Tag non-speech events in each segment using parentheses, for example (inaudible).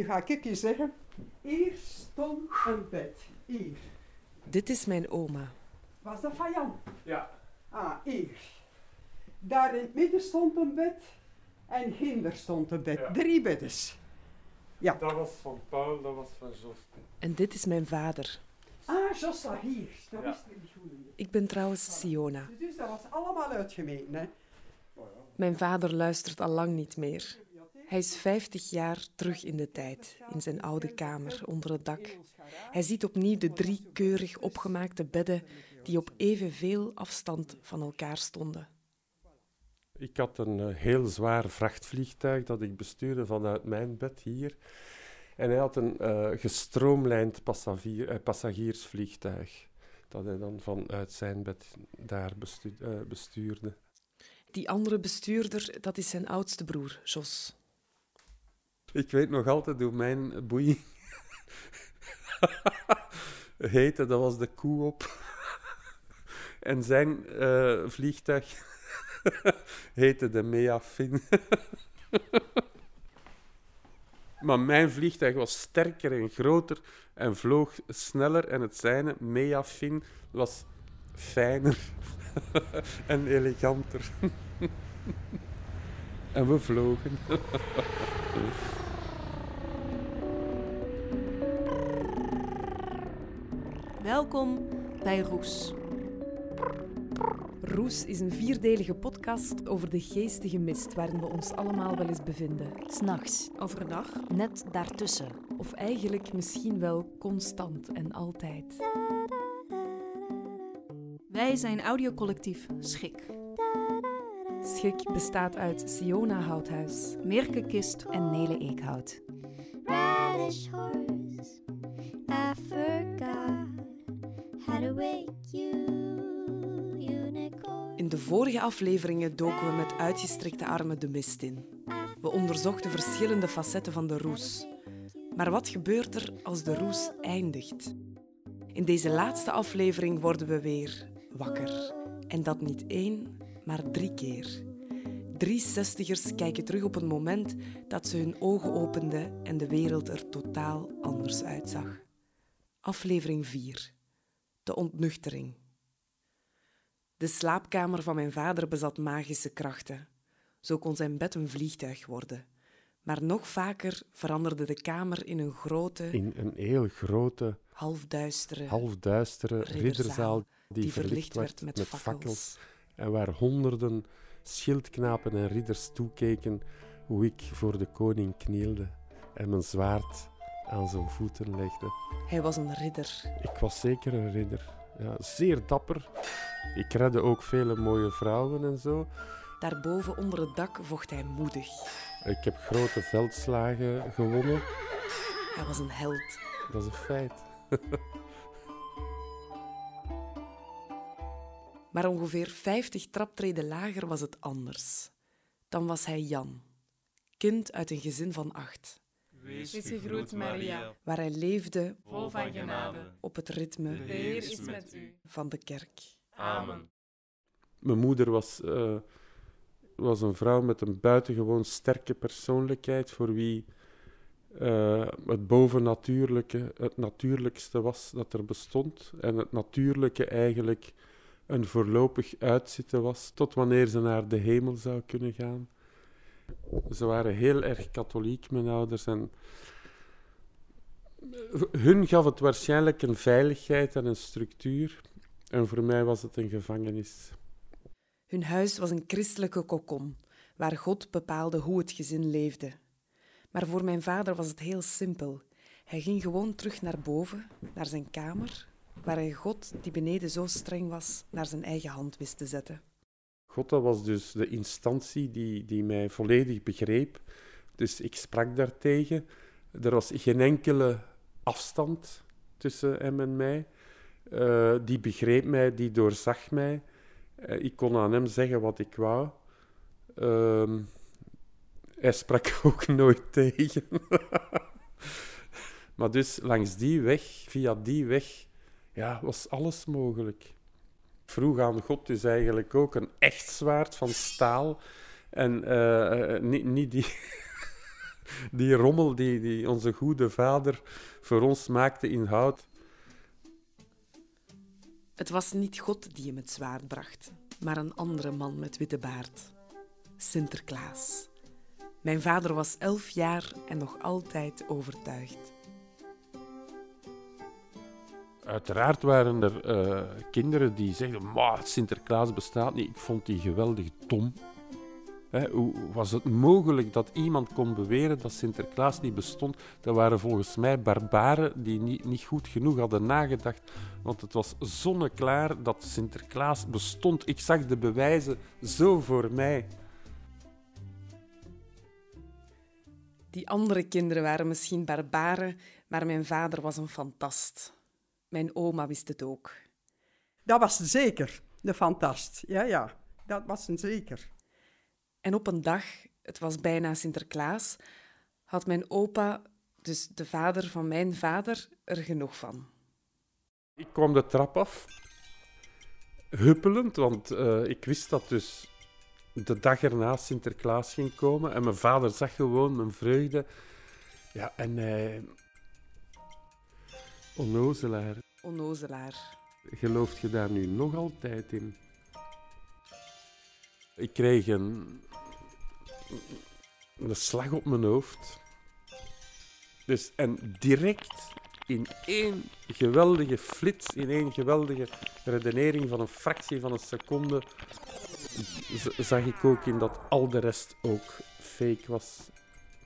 nu ga ik je zeggen. Hier stond een bed. Hier. Dit is mijn oma. Was dat van Jan? Ja. Ah, hier. Daar in het midden stond een bed. En hinder stond een bed. Ja. Drie beddes. Ja. Dat was van Paul, dat was van Jos. En dit is mijn vader. Ah, Jossa, hier. Dat Ja. is niet goed. Ik ben trouwens Siona. Dus dat was allemaal uitgemeten, hè. Mijn vader luistert al lang niet meer. Hij is 50 jaar terug in de tijd, in zijn oude kamer onder het dak. Hij ziet opnieuw de drie keurig opgemaakte bedden die op evenveel afstand van elkaar stonden. Ik had een eh, heel zwaar vrachtvliegtuig dat ik bestuurde vanuit mijn bed hier. En hij had een eh, gestroomlijnd passagier, eh, passagiersvliegtuig. Dat hij dan vanuit zijn bed daar bestu- bestuurde. Die andere bestuurder, dat is zijn oudste broer, Jos. Ik weet nog altijd hoe mijn boeiing (laughs) heette. Dat was de koe op. en zijn eh, vliegtuig (laughs) heette de Meafin. (laughs) maar mijn vliegtuig was sterker en groter en vloog sneller. En het zijne, Meafin, was fijner en eleganter. En we vlogen. Welkom bij Roes. Roes is een vierdelige podcast over de geestige mist waarin we ons allemaal wel eens bevinden. S'nachts, Overdag, net daartussen. of eigenlijk misschien wel constant en altijd. Wij zijn audiocollectief Schik. Schik bestaat uit Siona Houthuis, Merke Kist en Nele Eekhout. radish horse. I forgot how to wake you, unicorn. In de vorige afleveringen doken we met uitgestrekte armen de mist in. We onderzochten verschillende facetten van de roes. Maar wat gebeurt er als de roes eindigt? In deze laatste aflevering worden we weer wakker. En dat niet één, maar drie keer. Drie zestigers kijken terug op een moment dat ze hun ogen openden en de wereld er totaal anders uitzag. Aflevering 4. De ontnuchtering. De slaapkamer van mijn vader bezat magische krachten. Zo kon zijn bed een vliegtuig worden. Maar nog vaker veranderde de kamer in een grote, In een heel grote, halfduistere halfduistere ridderzaal ridderzaal die, die verlicht werd met, fakkels. fakkels. En waar honderden schildknapen en ridders toekeken hoe ik voor de koning knielde en mijn zwaard aan zijn voeten legde. Hij was een ridder. Ik was zeker een ridder. Ja, zeer dapper. Ik redde ook vele mooie vrouwen en zo. Daarboven onder het dak vocht hij moedig. Ik heb grote veldslagen gewonnen. Hij was een held. Dat is een feit. (laughs) Maar ongeveer 50 traptreden lager was het anders. Dan was hij Jan, kind uit een gezin van acht, Wees gegroet, Maria, waar hij leefde vol van genade. op het ritme De Heer is met u. van de kerk. Amen. Mijn moeder was, eh, was een vrouw met een buitengewoon sterke persoonlijkheid, voor wie eh, het bovennatuurlijke het natuurlijkste was dat er bestond. En het natuurlijke eigenlijk een voorlopig uitzitten was, tot wanneer ze naar de hemel zou kunnen gaan. Ze waren heel erg katholiek, mijn ouders. En hun gaf het waarschijnlijk een veiligheid en een structuur. En voor mij was het een gevangenis. Hun huis was een christelijke kokon, waar God bepaalde hoe het gezin leefde. Maar voor mijn vader was het heel simpel. Hij ging gewoon terug naar boven, naar zijn kamer, waar hij God, die beneden zo streng was, naar zijn eigen hand wist te zetten. God, dat was dus de instantie die, die mij volledig begreep. Dus ik sprak daartegen. Er was geen enkele afstand tussen hem en mij. Eh, die begreep mij, die doorzag mij. Eh, ik kon aan hem zeggen wat ik wou. Ehm, hij sprak (laughs) ook nooit tegen. (laughs) maar dus langs die weg, via die weg, ja, was alles mogelijk. Vroeg aan God dus eigenlijk ook een echt zwaard van staal. En eh, eh, niet, niet, die, (laughs) die rommel die, die onze goede vader voor ons maakte in hout. Het was niet God die hem het zwaard bracht, maar een andere man met witte baard. Sinterklaas. Mijn vader was elf jaar en nog altijd overtuigd. Uiteraard waren er eh, kinderen die zeiden: maar Sinterklaas bestaat niet. Ik vond die geweldig dom. Hè, hoe was het mogelijk dat iemand kon beweren dat Sinterklaas niet bestond? Dat waren volgens mij barbaren die niet, niet goed genoeg hadden nagedacht. Want het was zonneklaar dat Sinterklaas bestond. Ik zag de bewijzen zo voor mij. Die andere kinderen waren misschien barbaren, maar mijn vader was een fantast. Mijn oma wist het ook. Dat was zeker, de fantast. Ja, ja, dat was een zeker. En op een dag, het was bijna Sinterklaas, had mijn opa, dus de vader van mijn vader, er genoeg van. Ik kwam de trap af, huppelend, want eh, ik wist dat dus de dag erna Sinterklaas ging komen. En mijn vader zag gewoon mijn vreugde. Ja, en hij... Onnozelaar, Onnozelaar. gelooft je daar nu nog altijd in? Ik kreeg een, een slag op mijn hoofd. Dus, en direct in één geweldige flits, in één geweldige redenering van een fractie van een seconde, zag ik ook in dat al de rest ook fake was,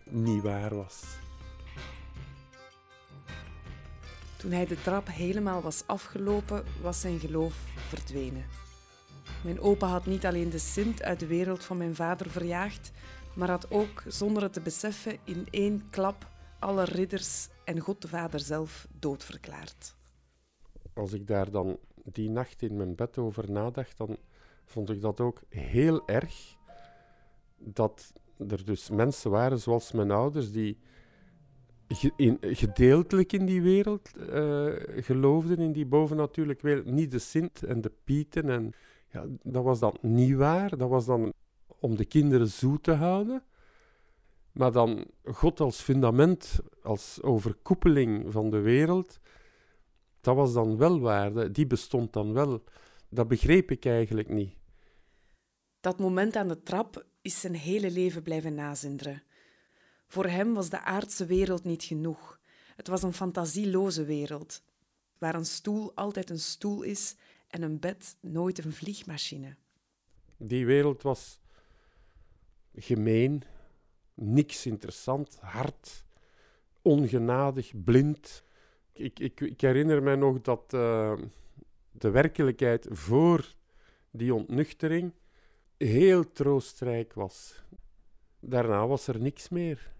niet waar was. Toen hij de trap helemaal was afgelopen, was zijn geloof verdwenen. Mijn opa had niet alleen de Sint uit de wereld van mijn vader verjaagd, maar had ook, zonder het te beseffen, in één klap alle ridders en God de Vader zelf doodverklaard. Als ik daar dan die nacht in mijn bed over nadacht, dan vond ik dat ook heel erg dat er dus mensen waren zoals mijn ouders die gedeeltelijk in die wereld eh, geloofden, in die bovennatuurlijke wereld. Niet de Sint en de Pieten. En, ja, dat was dan niet waar. Dat was dan om de kinderen zoet te houden. Maar dan God als fundament, als overkoepeling van de wereld, dat was dan wel waar. Die bestond dan wel. Dat begreep ik eigenlijk niet. Dat moment aan de trap is zijn hele leven blijven nazinderen. Voor hem was de aardse wereld niet genoeg. Het was een fantasieloze wereld, waar een stoel altijd een stoel is en een bed nooit een vliegmachine. Die wereld was gemeen, niks interessant, hard, ongenadig, blind. Ik, ik, ik herinner me nog dat eh, de werkelijkheid voor die ontnuchtering heel troostrijk was. Daarna was er niks meer.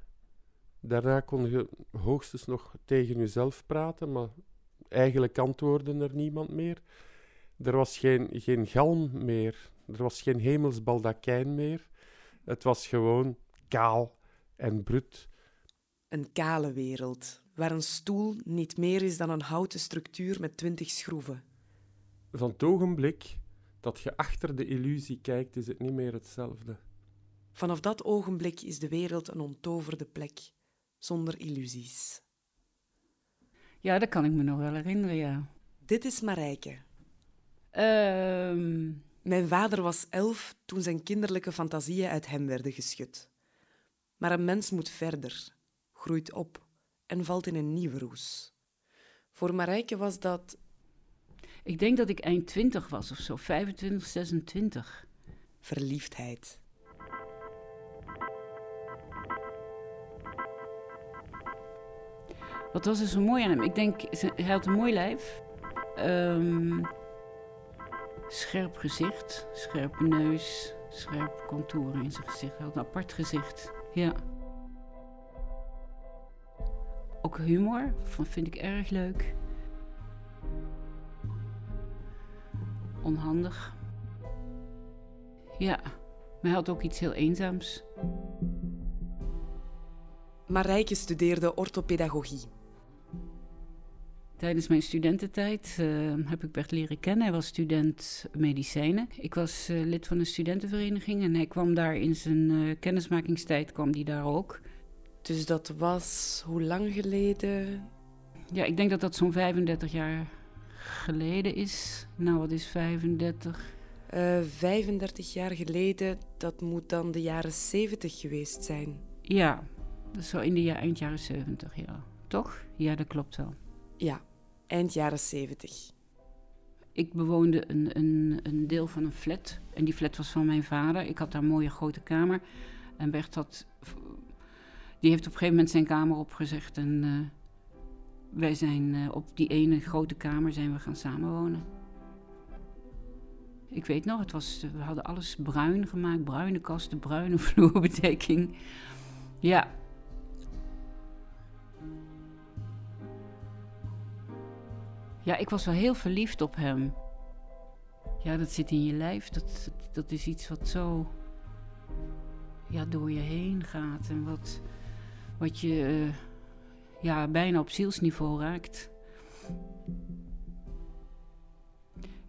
Daarna kon je hoogstens nog tegen jezelf praten, maar eigenlijk antwoordde er niemand meer. Er was geen, geen galm meer. Er was geen hemelsbaldakijn meer. Het was gewoon kaal en brut. Een kale wereld, waar een stoel niet meer is dan een houten structuur met twintig schroeven. Van het ogenblik dat je achter de illusie kijkt, is het niet meer hetzelfde. Vanaf dat ogenblik is de wereld een onttoverde plek, zonder illusies. Ja, dat kan ik me nog wel herinneren, ja. Dit is Marijke. Ehm, Mijn vader was elf toen zijn kinderlijke fantasieën uit hem werden geschud. Maar een mens moet verder, groeit op en valt in een nieuwe roes. Voor Marijke was dat ik denk dat ik eind 20 was of zo, 25, 26. verliefdheid. Wat was er zo mooi aan hem? Ik denk, hij had een mooi lijf. Ehm, scherp gezicht, scherpe neus, scherpe contouren in zijn gezicht. Hij had een apart gezicht, ja. Ook humor, van vind ik erg leuk. Onhandig. Ja, maar hij had ook iets heel eenzaams. Marijke studeerde orthopedagogie. Tijdens mijn studententijd eh, heb ik Bert leren kennen. Hij was student medicijnen. Ik was eh, lid van een studentenvereniging en hij kwam daar in zijn eh, kennismakingstijd kwam die daar ook. Dus dat was hoe lang geleden? Ja, ik denk dat dat zo'n 35 jaar geleden is. Nou, wat is 35? Uh, 35 jaar geleden, dat moet dan de jaren 70 geweest zijn. Ja, dat is zo in de eind jaren 70, ja. Toch? Ja, dat klopt wel. Ja, eind jaren 70. Ik bewoonde een, een, een deel van een flat. En die flat was van mijn vader. Ik had daar een mooie grote kamer. En Bert had... Die heeft op een gegeven moment zijn kamer opgezegd. En uh, wij zijn uh, op die ene grote kamer zijn we gaan samenwonen. Ik weet nog, het was, we hadden alles bruin gemaakt. Bruine kasten, bruine (laughs) vloerbedekking. Ja, Ja, ik was wel heel verliefd op hem. Ja, dat zit in je lijf. Dat, dat, is iets wat zo ja, door je heen gaat. En wat, wat je uh, ja, bijna op zielsniveau raakt.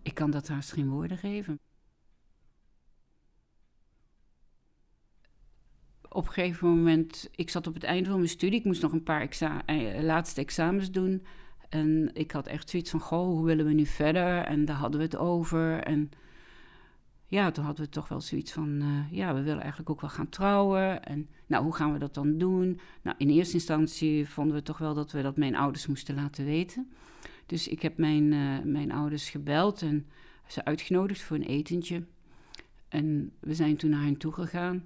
Ik kan dat haast geen woorden geven. Op een gegeven moment, ik zat op het einde van mijn studie. Ik moest nog een paar eh, laatste examens doen. En ik had echt zoiets van, goh, hoe willen we nu verder? En daar hadden we het over. En ja, toen hadden we toch wel zoiets van, uh, ja, we willen eigenlijk ook wel gaan trouwen. En nou, hoe gaan we dat dan doen? Nou, in eerste instantie vonden we toch wel dat we dat mijn ouders moesten laten weten. Dus ik heb mijn, uh, mijn ouders gebeld en ze uitgenodigd voor een etentje. En we zijn toen naar hen toe gegaan.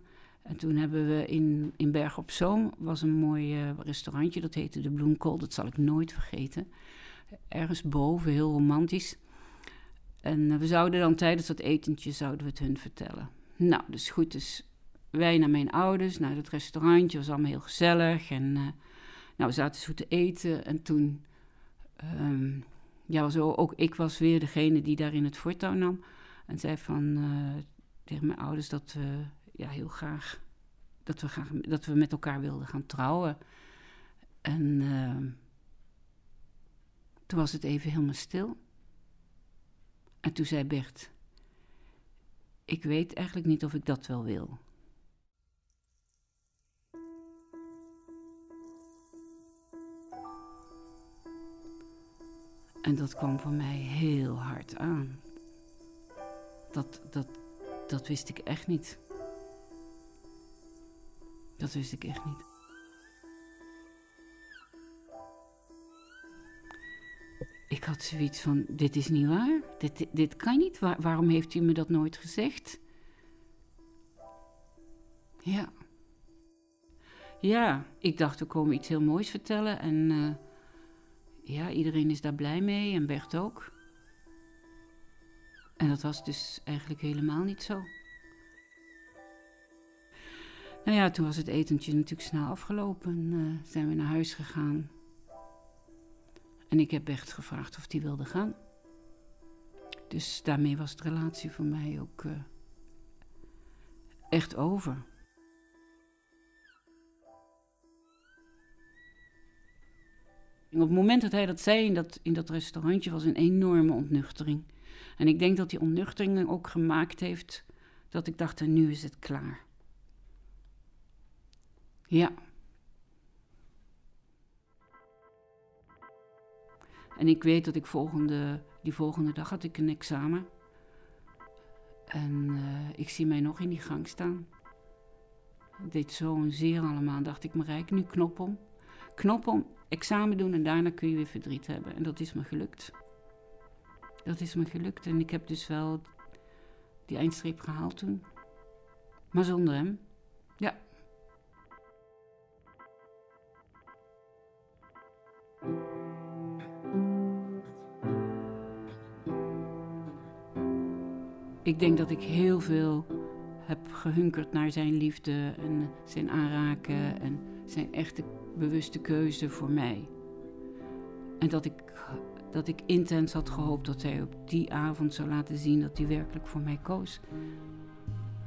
En toen hebben we in, in Berg op Zoom, was een mooi uh, restaurantje, dat heette de Bloemkool, dat zal ik nooit vergeten. Ergens boven, heel romantisch. En uh, we zouden dan tijdens dat etentje, zouden we het hun vertellen. Nou, dus goed, dus wij naar mijn ouders, naar het restaurantje, was allemaal heel gezellig. En uh, nou, we zaten zo te eten en toen, um, ja, zo, ook ik was weer degene die daar in het voortouw nam. En zei van, tegen mijn ouders dat we ja, heel graag dat we, graag dat we met elkaar wilden gaan trouwen. En uh, toen was het even helemaal stil. En toen zei Bert: Ik weet eigenlijk niet of ik dat wel wil. En dat kwam voor mij heel hard aan. Dat, dat, dat wist ik echt niet. Dat wist ik echt niet. Ik had zoiets van: dit is niet waar. Dit, dit, kan niet. waarom heeft u me dat nooit gezegd? Ja. Ja, ik dacht, we komen iets heel moois vertellen. En uh, ja, iedereen is daar blij mee en Bert ook. En dat was dus eigenlijk helemaal niet zo. Nou ja, toen was het etentje natuurlijk snel afgelopen. Uh, zijn we naar huis gegaan. En ik heb Bert gevraagd of hij wilde gaan. Dus daarmee was de relatie voor mij ook uh, echt over. op het moment dat hij dat zei in dat, in dat restaurantje was een enorme ontnuchtering. En ik denk dat die ontnuchtering ook gemaakt heeft dat ik dacht, nu is het klaar. Ja. En ik weet dat ik volgende, die volgende dag had ik een examen. En uh, ik zie mij nog in die gang staan. Het deed zo'n zeer allemaal. Dacht ik, Marijke, nu knop om. Knop om, examen doen en daarna kun je weer verdriet hebben. En dat is me gelukt. Dat is me gelukt. En ik heb dus wel die eindstreep gehaald toen. Maar zonder hem. Ja. Ik denk dat ik heel veel heb gehunkerd naar zijn liefde en zijn aanraken en zijn echte bewuste keuze voor mij. En dat ik, dat ik intens had gehoopt dat hij op die avond zou laten zien dat hij werkelijk voor mij koos.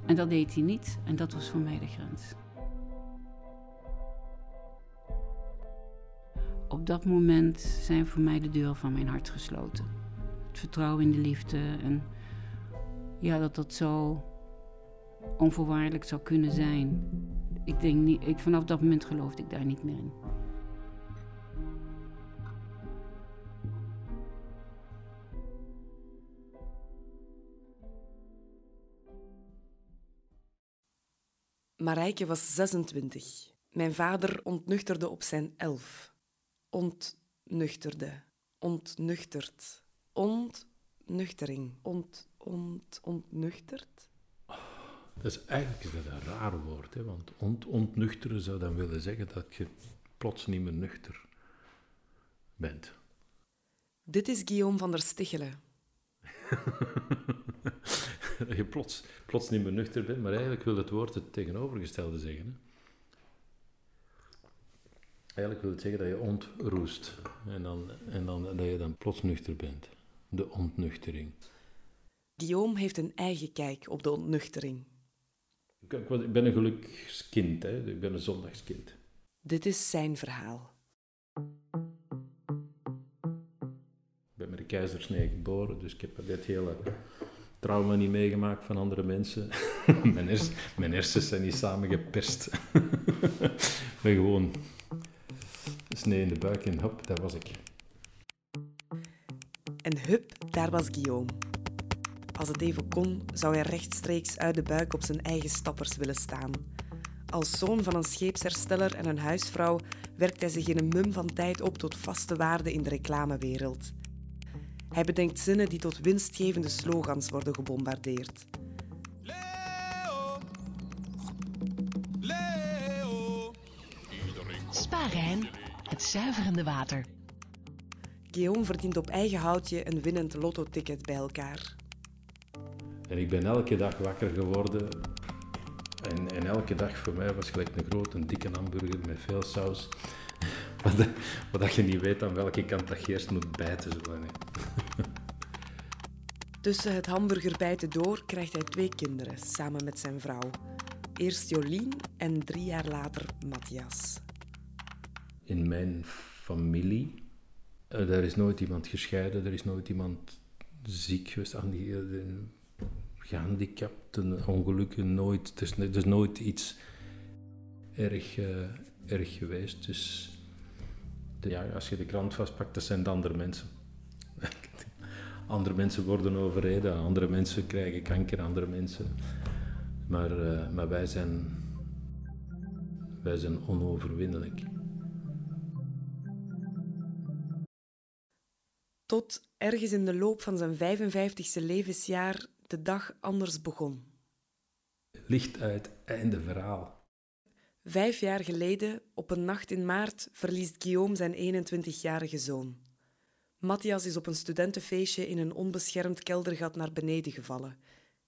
En dat deed hij niet en dat was voor mij de grens. Op dat moment zijn voor mij de deuren van mijn hart gesloten. Het vertrouwen in de liefde en ja, dat dat zo onvoorwaardelijk zou kunnen zijn. Ik denk niet, ik, vanaf dat moment geloofde ik daar niet meer in. Marijke was 26. Mijn vader ontnuchterde op zijn elf. Ontnuchterde. Ontnuchterd. Ontnuchtering. Ont, ont, ontnuchterd? Dat is eigenlijk is dat een raar woord, hè? want ont, ontnuchteren zou dan willen zeggen dat je plots niet meer nuchter bent. Dit is Guillaume van der Stichelen. (laughs) dat je plots, plots niet meer nuchter bent, maar eigenlijk wil het woord het tegenovergestelde zeggen. Hè? Eigenlijk wil het zeggen dat je ontroest en, dan, en dan, dat je dan plots nuchter bent. De ontnuchtering. Guillaume heeft een eigen kijk op de ontnuchtering. Ik, ik was- ik ben een gelukskind, hè? ik ben een zondagskind. Dit is zijn verhaal. Ik ben met de keizersnee geboren, dus ik heb dit hele trauma niet meegemaakt van andere mensen. (laughs) mijn, hers, mijn hersens zijn niet samengeperst. (laughs) ik ben gewoon snee in de buik en hop, daar was ik. En hup, daar was Guillaume. Als het even kon, zou hij rechtstreeks uit de buik op zijn eigen stappers willen staan. Als zoon van een scheepshersteller en een huisvrouw werkt hij zich in een mum van tijd op tot vaste waarde in de reclamewereld. Hij bedenkt zinnen die tot winstgevende slogans worden gebombardeerd. Spa-Rijn, het zuiverende water. Guillaume verdient op eigen houtje een winnend lottoticket bij elkaar. En ik ben elke dag wakker geworden. En, en elke dag voor mij was gelijk een grote, dikke hamburger met veel saus. (laughs) Wat, dat- wat je niet weet aan welke kant dat je eerst moet bijten. Zo. (laughs) Tussen het hamburgerbijten door krijgt hij twee kinderen samen met zijn vrouw. Eerst Jolien en drie jaar later Matthias. in mijn familie, eh, daar is nooit iemand gescheiden, er is nooit iemand ziek geweest, aan die, eh, gehandicapt, een ongelukken, nooit. Er is, is nooit iets erg, eh, erg geweest. Dus ja, als je de krant vastpakt, dat zijn de andere mensen. (laughs) andere mensen worden overreden, andere mensen krijgen kanker, andere mensen. Maar, eh, maar wij, zijn, wij zijn onoverwinnelijk. Tot ergens in de loop van zijn 55ste levensjaar de dag anders begon. Licht uit, einde verhaal. Vijf jaar geleden, op een nacht in maart, verliest Guillaume zijn 21-jarige zoon. Matthias is op een studentenfeestje in een onbeschermd keldergat naar beneden gevallen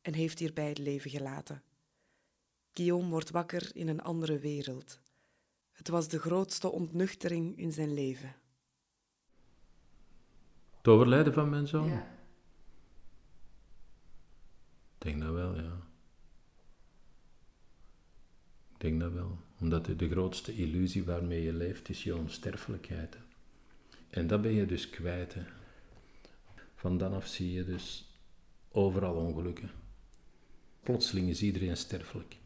en heeft hierbij het leven gelaten. Guillaume wordt wakker in een andere wereld. Het was de grootste ontnuchtering in zijn leven. Het overlijden van mijn zoon? Ik denk dat wel, ja. Ik denk dat wel. Omdat de, grootste illusie waarmee je leeft is je onsterfelijkheid. En dat ben je dus kwijt. Hè. Van dan af zie je dus overal ongelukken. Plotseling is iedereen sterfelijk.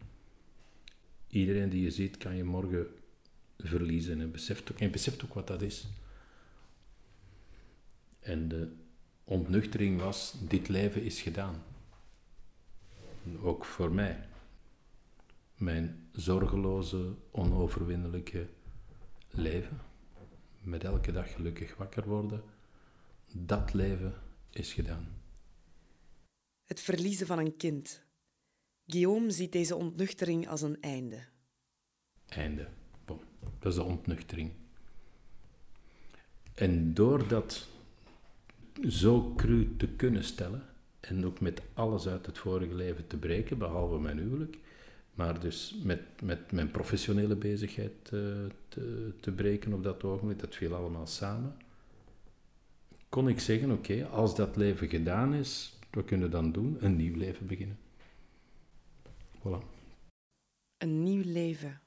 Iedereen die je ziet kan je morgen verliezen en beseft ook, en beseft ook wat dat is. En de ontnuchtering was, dit leven is gedaan. Ook voor mij. Mijn zorgeloze, onoverwinnelijke leven. Met elke dag gelukkig wakker worden. Dat leven is gedaan. Het verliezen van een kind. Guillaume ziet deze ontnuchtering als een einde. Einde. Bon, dat is de ontnuchtering. En door dat zo cru te kunnen stellen, en ook met alles uit het vorige leven te breken, behalve mijn huwelijk, maar dus met, met mijn professionele bezigheid eh, te, te breken op dat ogenblik, dat viel allemaal samen, kon ik zeggen, oké, als dat leven gedaan is, wat kunnen we dan doen? Een nieuw leven beginnen. Voilà. Een nieuw leven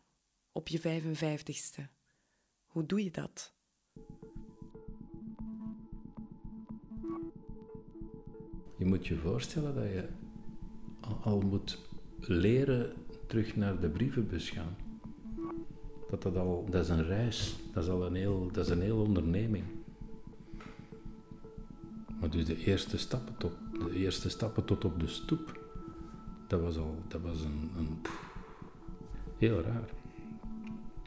op je 55ste. Hoe doe je dat? Je moet je voorstellen dat je al, moet leren terug naar de brievenbus gaan. dat dat al, dat is een reis, dat is al een heel, dat is een heel onderneming. Maar dus de eerste stappen tot, de eerste stappen tot op de stoep, dat was al, dat was een, een pff, heel raar.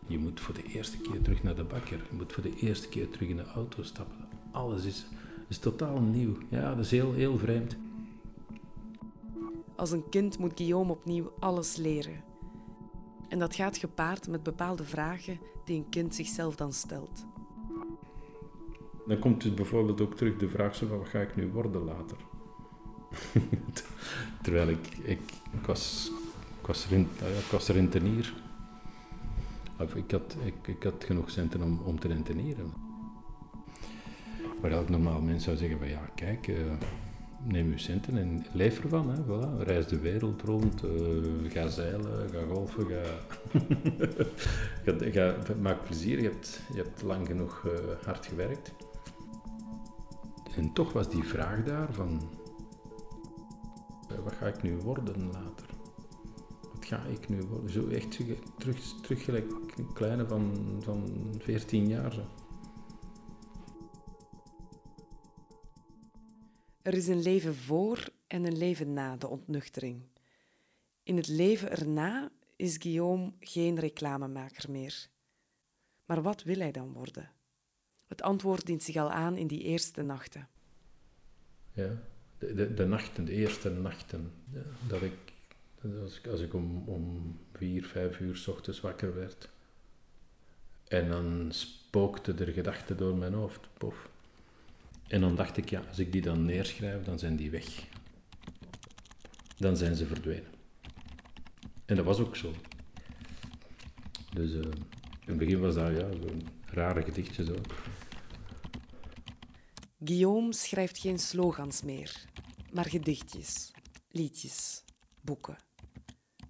Je moet voor de eerste keer terug naar de bakker, je moet voor de eerste keer terug in de auto stappen. Alles is, is totaal nieuw. Ja, dat is heel, heel vreemd. Als een kind moet Guillaume opnieuw alles leren. En dat gaat gepaard met bepaalde vragen die een kind zichzelf dan stelt. Dan komt dus bijvoorbeeld ook terug de vraag van wat ga ik nu worden later? (laughs) Terwijl ik, ik, ik, was, ik, was ja, ik was rentenier. Of ik, had, ik, ik had genoeg centen om, om te rentenieren. Waar elk normaal mens zou zeggen van ja, kijk, uh, neem uw centen en leef ervan. Hè, voilà. Reis de wereld rond, uh, ga zeilen, ga golfen, ga... (laughs) ga, maak plezier, je hebt, je hebt lang genoeg uh, hard gewerkt. En toch was die vraag daar van, wat ga ik nu worden later? Wat ga ik nu worden? Zo echt terug, terug gelijk een kleine van, van 14 jaar. Zo. Er is een leven voor en een leven na de ontnuchtering. In het leven erna is Guillaume geen reclamemaker meer. Maar wat wil hij dan worden? Het antwoord dient zich al aan in die eerste nachten. Ja, de, de, nachten, de eerste nachten. Dat ik, als ik, om, om vier, vijf uur s ochtends wakker werd. En dan spookte er gedachten door mijn hoofd. Pof. En dan dacht ik, ja, als ik die dan neerschrijf, dan zijn die weg. Dan zijn ze verdwenen. En dat was ook zo. Dus uh, in het begin was dat ja, een rare gedichtje zo. Guillaume schrijft geen slogans meer, maar gedichtjes, liedjes, boeken.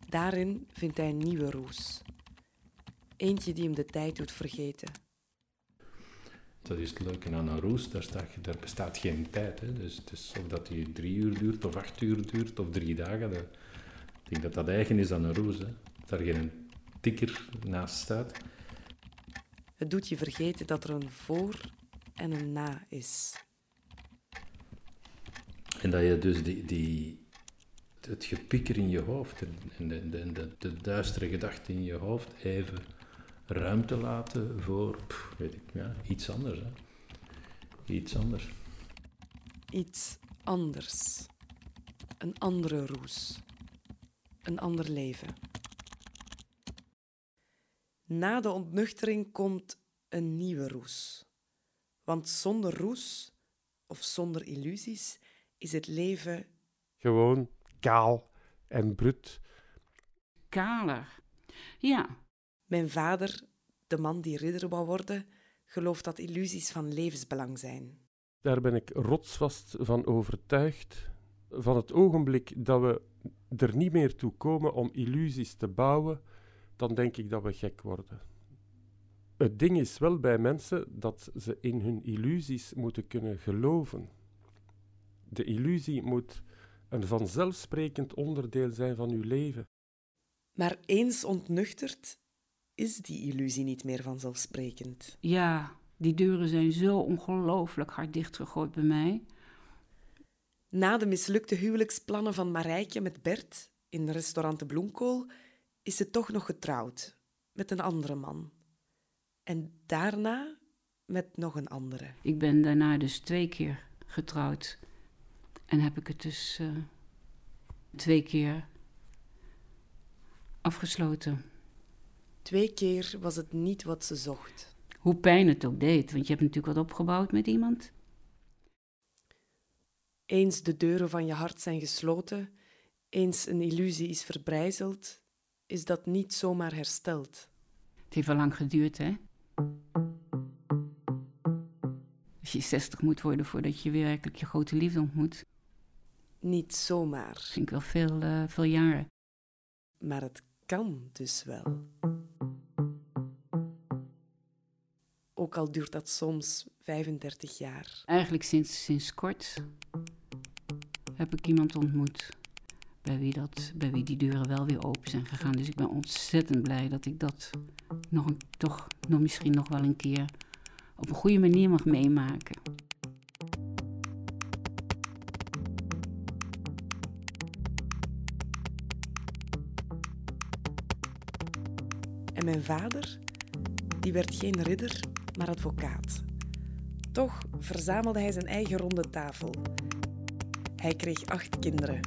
Daarin vindt hij een nieuwe roes. Eentje die hem de tijd doet vergeten. Dat is het leuke aan een roes, daar, staat, daar bestaat geen tijd. Hè. Dus, dus of dat die drie uur duurt, of acht uur duurt, of drie dagen. Dat, ik denk dat dat eigen is aan een roes. Hè. Dat daar geen tikker naast staat. Het doet je vergeten dat er een voor en een na is. En dat je dus die, die, het gepieker in je hoofd en de, de, de, de duistere gedachten in je hoofd even ruimte laten voor pff, weet ik, ja, iets anders. Hè. Iets anders. Iets anders. Een andere roes. Een ander leven. Na de ontnuchtering komt een nieuwe roes. Want zonder roes of zonder illusies is het leven gewoon kaal en brut. Kaler. Ja. Mijn vader, de man die ridder wou worden, gelooft dat illusies van levensbelang zijn. Daar ben ik rotsvast van overtuigd. Van het ogenblik dat we er niet meer toe komen om illusies te bouwen, dan denk ik dat we gek worden. Het ding is wel bij mensen dat ze in hun illusies moeten kunnen geloven. De illusie moet een vanzelfsprekend onderdeel zijn van uw leven. Maar eens ontnuchterd, is die illusie niet meer vanzelfsprekend. Ja, die deuren zijn zo ongelooflijk hard dichtgegooid bij mij. Na de mislukte huwelijksplannen van Marijke met Bert in restaurant De Bloemkool is ze toch nog getrouwd met een andere man. En daarna met nog een andere. Ik ben daarna dus twee keer getrouwd. En heb ik het dus uh, twee keer afgesloten. Twee keer was het niet wat ze zocht. Hoe pijn het ook deed, want je hebt natuurlijk wat opgebouwd met iemand. Eens de deuren van je hart zijn gesloten, eens een illusie is verbrijzeld, is dat niet zomaar hersteld. Het heeft wel lang geduurd, hè? Als je 60 moet worden voordat je weer werkelijk je grote liefde ontmoet. Niet zomaar. Dat vind ik wel veel, uh, veel jaren. Maar het kan dus wel. Ook al duurt dat soms 35 jaar. Eigenlijk sinds, sinds kort heb ik iemand ontmoet bij wie, dat, bij wie die deuren wel weer open zijn gegaan. Dus ik ben ontzettend blij dat ik dat nog een, toch nog misschien nog wel een keer op een goede manier mag meemaken. En mijn vader, die werd geen ridder, maar advocaat. Toch verzamelde hij zijn eigen ronde tafel. Hij kreeg acht kinderen.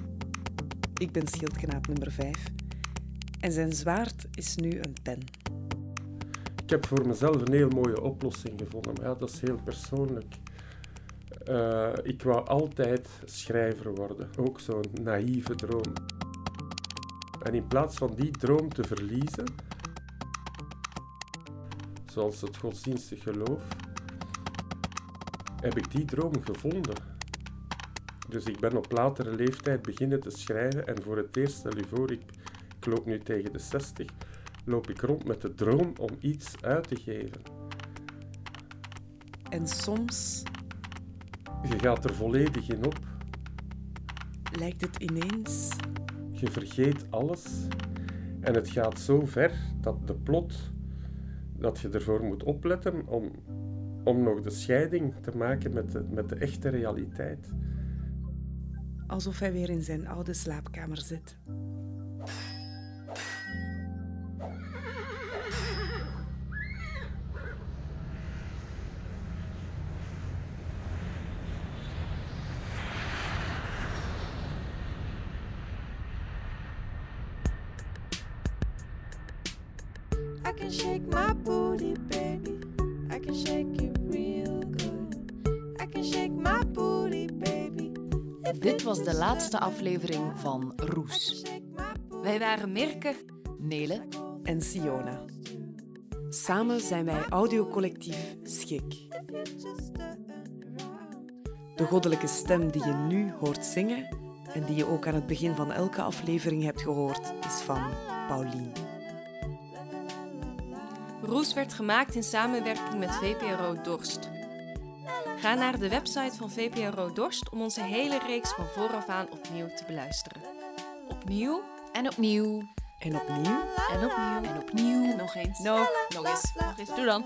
Ik ben schildknaap nummer vijf. En zijn zwaard is nu een pen. Ik heb voor mezelf een heel mooie oplossing gevonden, maar dat is heel persoonlijk. Eh, ik wou altijd schrijver worden, ook zo'n naïeve droom. En in plaats van die droom te verliezen, zoals het godsdienstig geloof, heb ik die droom gevonden. Dus ik ben op latere leeftijd beginnen te schrijven en voor het eerst, stel je voor, ik, ik loop nu tegen de 60, loop ik rond met de droom om iets uit te geven. En soms Je gaat er volledig in op, lijkt het ineens je vergeet alles en het gaat zo ver dat de plot, dat je ervoor moet opletten om, om nog de scheiding te maken met de, met de echte realiteit. alsof hij weer in zijn oude slaapkamer zit. Dit was de laatste aflevering van Roes. Wij waren Mirke, Nele En Siona. Samen zijn wij audiocollectief Schik. De goddelijke stem die je nu hoort zingen en die je ook aan het begin van elke aflevering hebt gehoord, is van Paulien. Roes werd gemaakt in samenwerking met VPRO Dorst. Ga naar de website van VPRO Dorst om onze hele reeks van vooraf aan opnieuw te beluisteren. opnieuw en opnieuw En opnieuw en opnieuw en opnieuw En nog eens. nog, nog eens, nog eens. Doe dan.